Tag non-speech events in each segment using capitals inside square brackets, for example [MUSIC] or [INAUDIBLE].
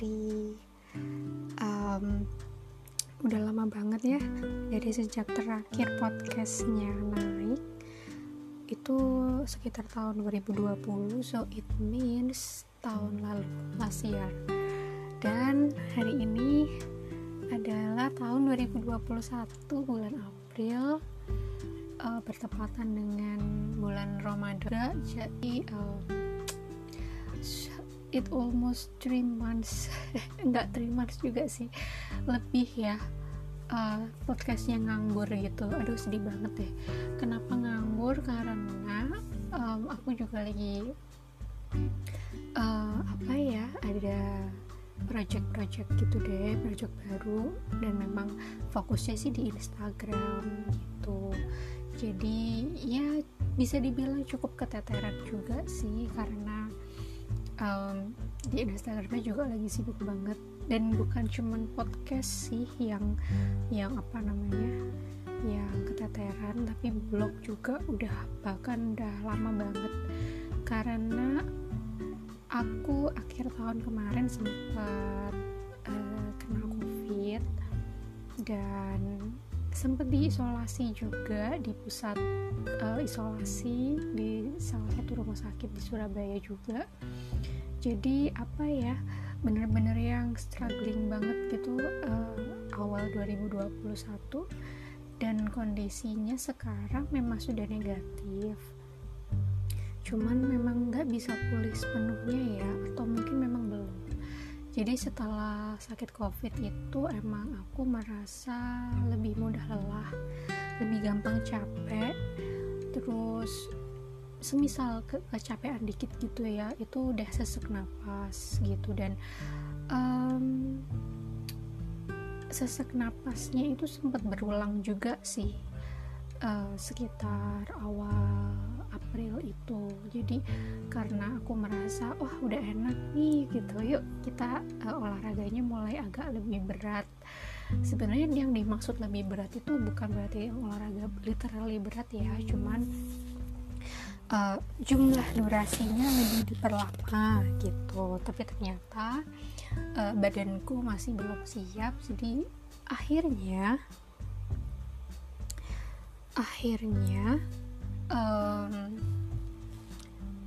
Safitri um, Udah lama banget ya. Dari sejak terakhir podcastnya naik Itu sekitar tahun 2020 So it means tahun lalu last year. Dan hari ini adalah tahun 2021 bulan April uh, bertepatan dengan bulan Ramadan. Jadi uh, it almost three months. [LAUGHS] Enggak three months juga sih. Lebih ya uh, podcastnya nganggur gitu. Aduh sedih banget deh. Kenapa nganggur? Karena um, aku juga lagi uh, apa ya ada project-project gitu deh project baru. Dan memang fokusnya sih di Instagram gitu. Jadi ya bisa dibilang cukup keteteran juga sih. Karena um, di Instagramnya juga lagi sibuk banget. Dan bukan cuman podcast sih yang yang apa namanya yang keteteran tapi blog juga udah bahkan udah lama banget. Karena aku akhir tahun kemarin sempat uh, kena covid dan sempat diisolasi juga di pusat uh, isolasi di salah satu rumah sakit di Surabaya juga jadi apa ya bener-bener yang struggling banget gitu uh, awal 2021 dan kondisinya sekarang memang sudah negatif. Cuman memang nggak bisa pulih sepenuhnya ya atau mungkin memang belum. Jadi setelah sakit covid itu emang aku merasa lebih mudah lelah lebih gampang capek. Terus semisal ke kecapean dikit gitu ya itu udah sesek napas gitu. Dan um, sesek napasnya itu sempat berulang juga sih uh, sekitar awal April itu. Jadi karena aku merasa wah udah enak nih gitu. Yuk kita uh, olahraganya mulai agak lebih berat. Sebenarnya yang dimaksud lebih berat itu bukan berarti olahraga literally berat ya cuman uh, jumlah durasinya lebih diperlama gitu. Tapi ternyata uh, badanku masih belum siap jadi akhirnya akhirnya um,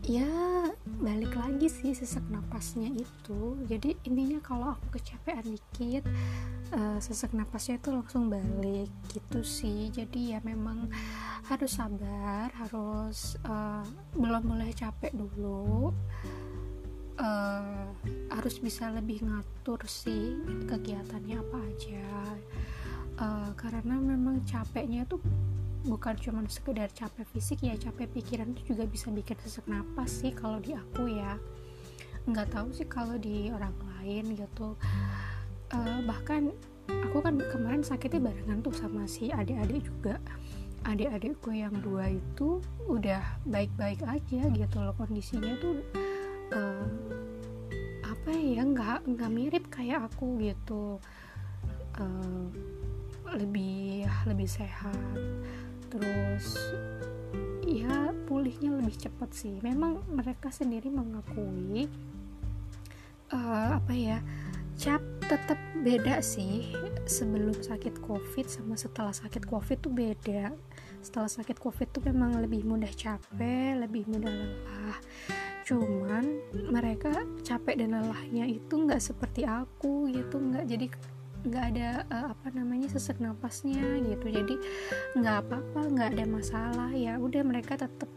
ya balik lagi sih sesak napasnya itu. Jadi intinya kalau aku kecapean dikit uh, sesak napasnya itu langsung balik gitu sih. Jadi ya memang harus sabar harus uh, belum boleh capek dulu. Uh, harus bisa lebih ngatur sih kegiatannya apa aja. Uh, karena memang capeknya tuh bukan cuma sekedar capek fisik ya capek pikiran itu juga bisa bikin sesak napas sih kalau di aku ya. Nggak tahu sih kalau di orang lain gitu. Uh, bahkan aku kan kemarin sakitnya barengan tuh sama si adik-adik juga. Adik-adikku yang dua itu udah baik-baik aja gitu loh kondisinya tuh uh, apa ya nggak nggak mirip kayak aku gitu. Uh, lebih lebih sehat terus ya pulihnya lebih cepat sih. Memang mereka sendiri mengakui uh, apa ya cap tetap beda sih sebelum sakit covid sama setelah sakit covid tuh beda. Setelah sakit covid tuh memang lebih mudah capek lebih mudah lelah. Cuman mereka capek dan lelahnya itu nggak seperti aku gitu nggak. Jadi nggak ada uh, apa namanya sesak napasnya gitu. Jadi nggak apa-apa nggak ada masalah. Ya udah mereka tetap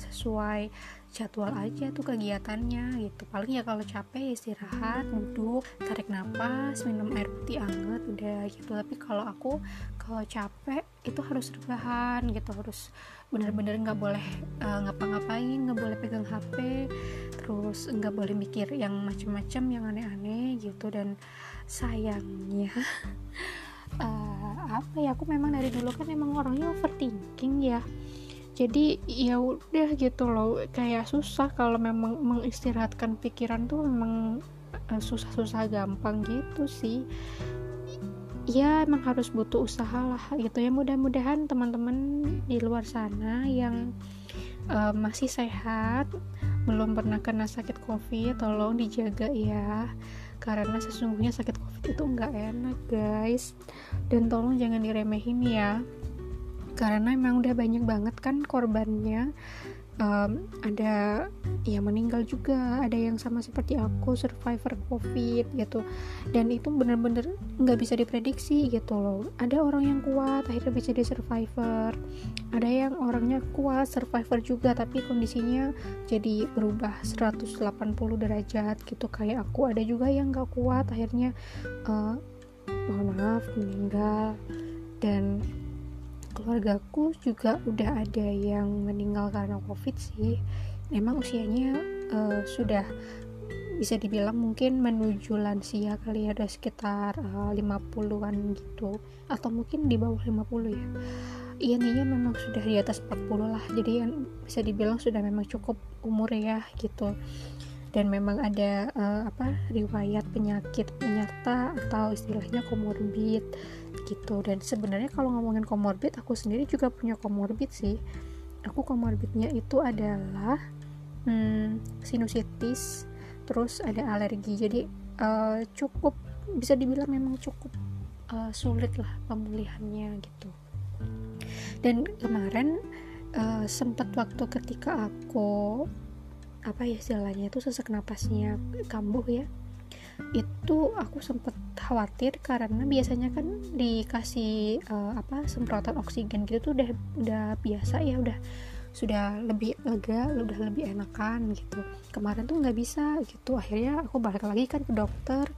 sesuai jadwal aja tuh kegiatannya gitu. Paling ya kalau capek istirahat duduk tarik nafas minum air putih anget udah gitu. Tapi kalau aku kalau capek itu harus rebahan gitu harus bener-bener nggak boleh uh, ngapa-ngapain nggak boleh pegang HP terus nggak boleh mikir yang macem-macem yang aneh-aneh gitu. Dan sayangnya uh, [LAUGHS] apa ya aku memang dari dulu kan emang orangnya overthinking ya jadi ya udah gitu loh. Kayak susah kalau memang mengistirahatkan pikiran tuh memang eh, susah-susah gampang gitu sih. Ya emang harus butuh usaha lah gitu ya. Mudah-mudahan teman-teman di luar sana yang uh, masih sehat belum pernah kena sakit covid tolong dijaga ya. Karena sesungguhnya sakit covid itu nggak enak guys. Dan tolong jangan diremehin ya karena emang udah banyak banget kan korbannya. Um, ada yang meninggal juga ada yang sama seperti aku survivor covid gitu. Dan itu bener-bener nggak bisa diprediksi gitu loh. Ada orang yang kuat akhirnya bisa di survivor. Ada yang orangnya kuat survivor juga tapi kondisinya jadi berubah 180 derajat gitu. Kayak aku ada juga yang nggak kuat akhirnya uh, mohon maaf meninggal. Dan keluargaku juga udah ada yang meninggal karena covid sih. Memang usianya uh, sudah bisa dibilang mungkin menuju lansia kali ya ada sekitar uh, 50-an gitu. Atau mungkin di bawah 50 ya. Iya intinya memang sudah di atas 40 lah. Jadi yang bisa dibilang sudah memang cukup umur ya gitu dan memang ada uh, apa riwayat penyakit penyerta atau istilahnya komorbid gitu. Dan sebenarnya kalau ngomongin komorbid aku sendiri juga punya komorbid sih. Aku komorbidnya itu adalah hmm, sinusitis terus ada alergi. Jadi uh, cukup bisa dibilang memang cukup uh, sulit lah pemulihannya gitu. Dan kemarin uh, sempat waktu ketika aku apa ya istilahnya itu sesak napasnya kambuh ya. Itu aku sempet khawatir karena biasanya kan dikasih uh, apa semprotan oksigen gitu tuh udah udah biasa ya udah sudah lebih lega udah lebih enakan gitu. Kemarin tuh nggak bisa gitu akhirnya aku balik lagi kan ke dokter.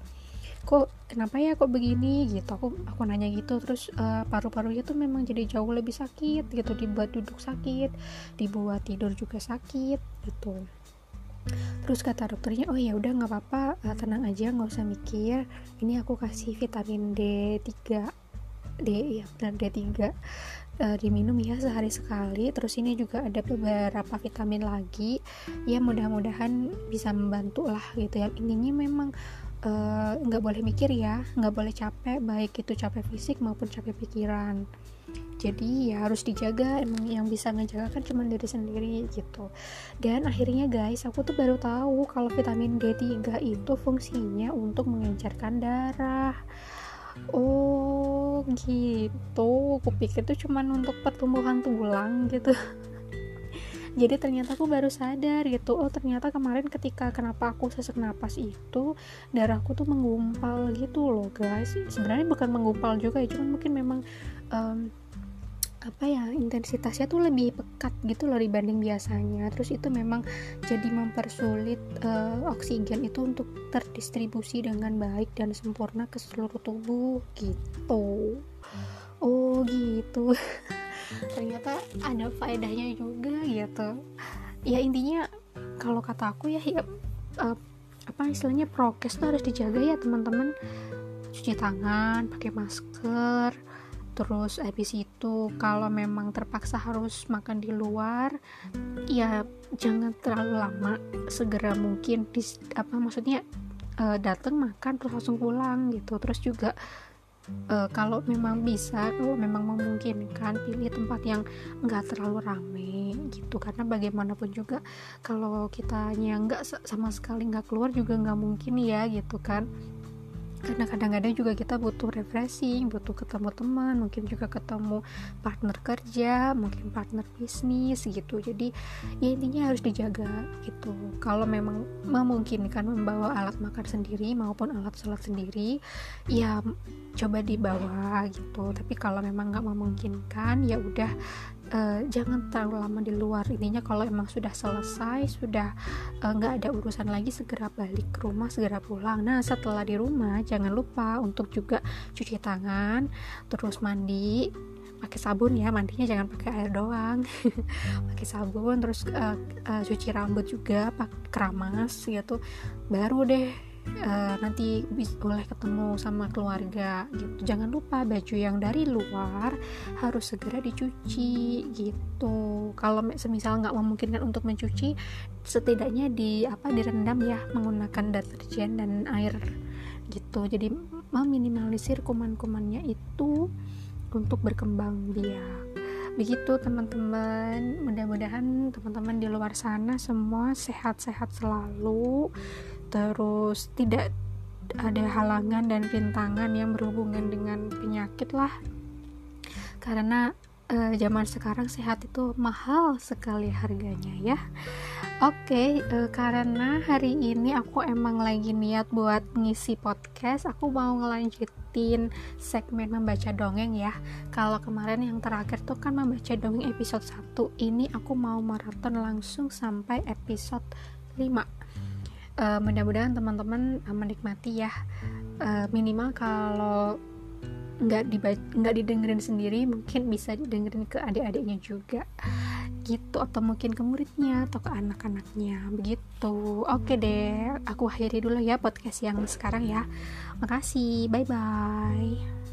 Kok kenapa ya kok begini gitu? Aku aku nanya gitu terus uh, paru-parunya tuh memang jadi jauh lebih sakit gitu dibuat duduk sakit dibuat tidur juga sakit gitu terus kata dokternya oh ya udah nggak apa-apa uh, tenang aja nggak usah mikir. Ini aku kasih vitamin D3 D ya benar D3 uh, eh, diminum ya sehari sekali. Terus ini juga ada beberapa vitamin lagi ya mudah-mudahan bisa membantu lah gitu ya. Intinya memang eh, nggak uh, boleh mikir ya nggak boleh capek baik itu capek fisik maupun capek pikiran jadi ya harus dijaga emang yang bisa ngejaga kan cuma diri sendiri gitu. Dan akhirnya guys aku tuh baru tahu kalau vitamin D3 itu fungsinya untuk mengencerkan darah. Oh gitu. Aku pikir itu cuma untuk pertumbuhan tulang gitu. [LAUGHS] Jadi ternyata aku baru sadar gitu. Oh ternyata kemarin ketika kenapa aku sesak napas itu darahku tuh menggumpal gitu loh guys. Sebenarnya bukan menggumpal juga ya cuman mungkin memang um, apa ya intensitasnya tuh lebih pekat gitu loh dibanding biasanya. Terus itu memang jadi mempersulit uh, oksigen itu untuk terdistribusi dengan baik dan sempurna ke seluruh tubuh gitu. Oh gitu. [LAUGHS] Ternyata ada faedahnya juga gitu. Ya intinya kalau kata aku ya, ya uh, apa istilahnya prokes tuh harus dijaga ya teman-teman. Cuci tangan pakai masker terus habis itu kalau memang terpaksa harus makan di luar ya jangan terlalu lama. Segera mungkin di, apa maksudnya uh, datang makan terus langsung pulang gitu. Terus juga uh, kalau memang bisa kalau memang memungkinkan pilih tempat yang enggak terlalu rame gitu. Karena bagaimanapun juga kalau kitanya nggak sama sekali nggak keluar juga nggak mungkin ya gitu kan karena kadang-kadang juga kita butuh refreshing butuh ketemu teman mungkin juga ketemu partner kerja mungkin partner bisnis gitu. Jadi ya intinya harus dijaga gitu. Kalau memang memungkinkan membawa alat makan sendiri maupun alat sholat sendiri ya coba dibawa gitu. Tapi kalau memang nggak memungkinkan ya udah uh, jangan terlalu lama di luar. Intinya kalau emang sudah selesai sudah eh, nggak uh, ada urusan lagi segera balik ke rumah segera pulang. Nah setelah di rumah jangan lupa untuk juga cuci tangan terus mandi pakai sabun ya. Mandinya jangan pakai air doang. [LAUGHS] Pakai sabun terus uh, uh, cuci rambut juga pakai keramas gitu. Baru deh uh, nanti boleh ketemu sama keluarga gitu. Jangan lupa baju yang dari luar harus segera dicuci gitu. Kalau semisal nggak memungkinkan untuk mencuci setidaknya di apa direndam ya menggunakan deterjen dan air gitu. Jadi meminimalisir kuman-kumannya itu untuk berkembang biak. Begitu teman-teman. Mudah-mudahan teman-teman di luar sana semua sehat-sehat selalu terus tidak ada halangan dan rintangan yang berhubungan dengan penyakit lah. Karena uh, zaman sekarang sehat itu mahal sekali harganya ya. Oke uh, karena hari ini aku emang lagi niat buat ngisi podcast aku mau ngelanjutin segmen membaca dongeng ya. Kalau kemarin yang terakhir tuh kan membaca dongeng episode 1 ini aku mau maraton langsung sampai episode 5 uh, mudah-mudahan teman-teman uh, menikmati ya. Uh, minimal kalau nggak nggak didengerin sendiri mungkin bisa didengerin ke adik-adiknya juga. Gitu atau mungkin ke muridnya atau ke anak-anaknya. Begitu. Oke deh aku akhiri dulu ya podcast yang sekarang ya. Makasih. Bye bye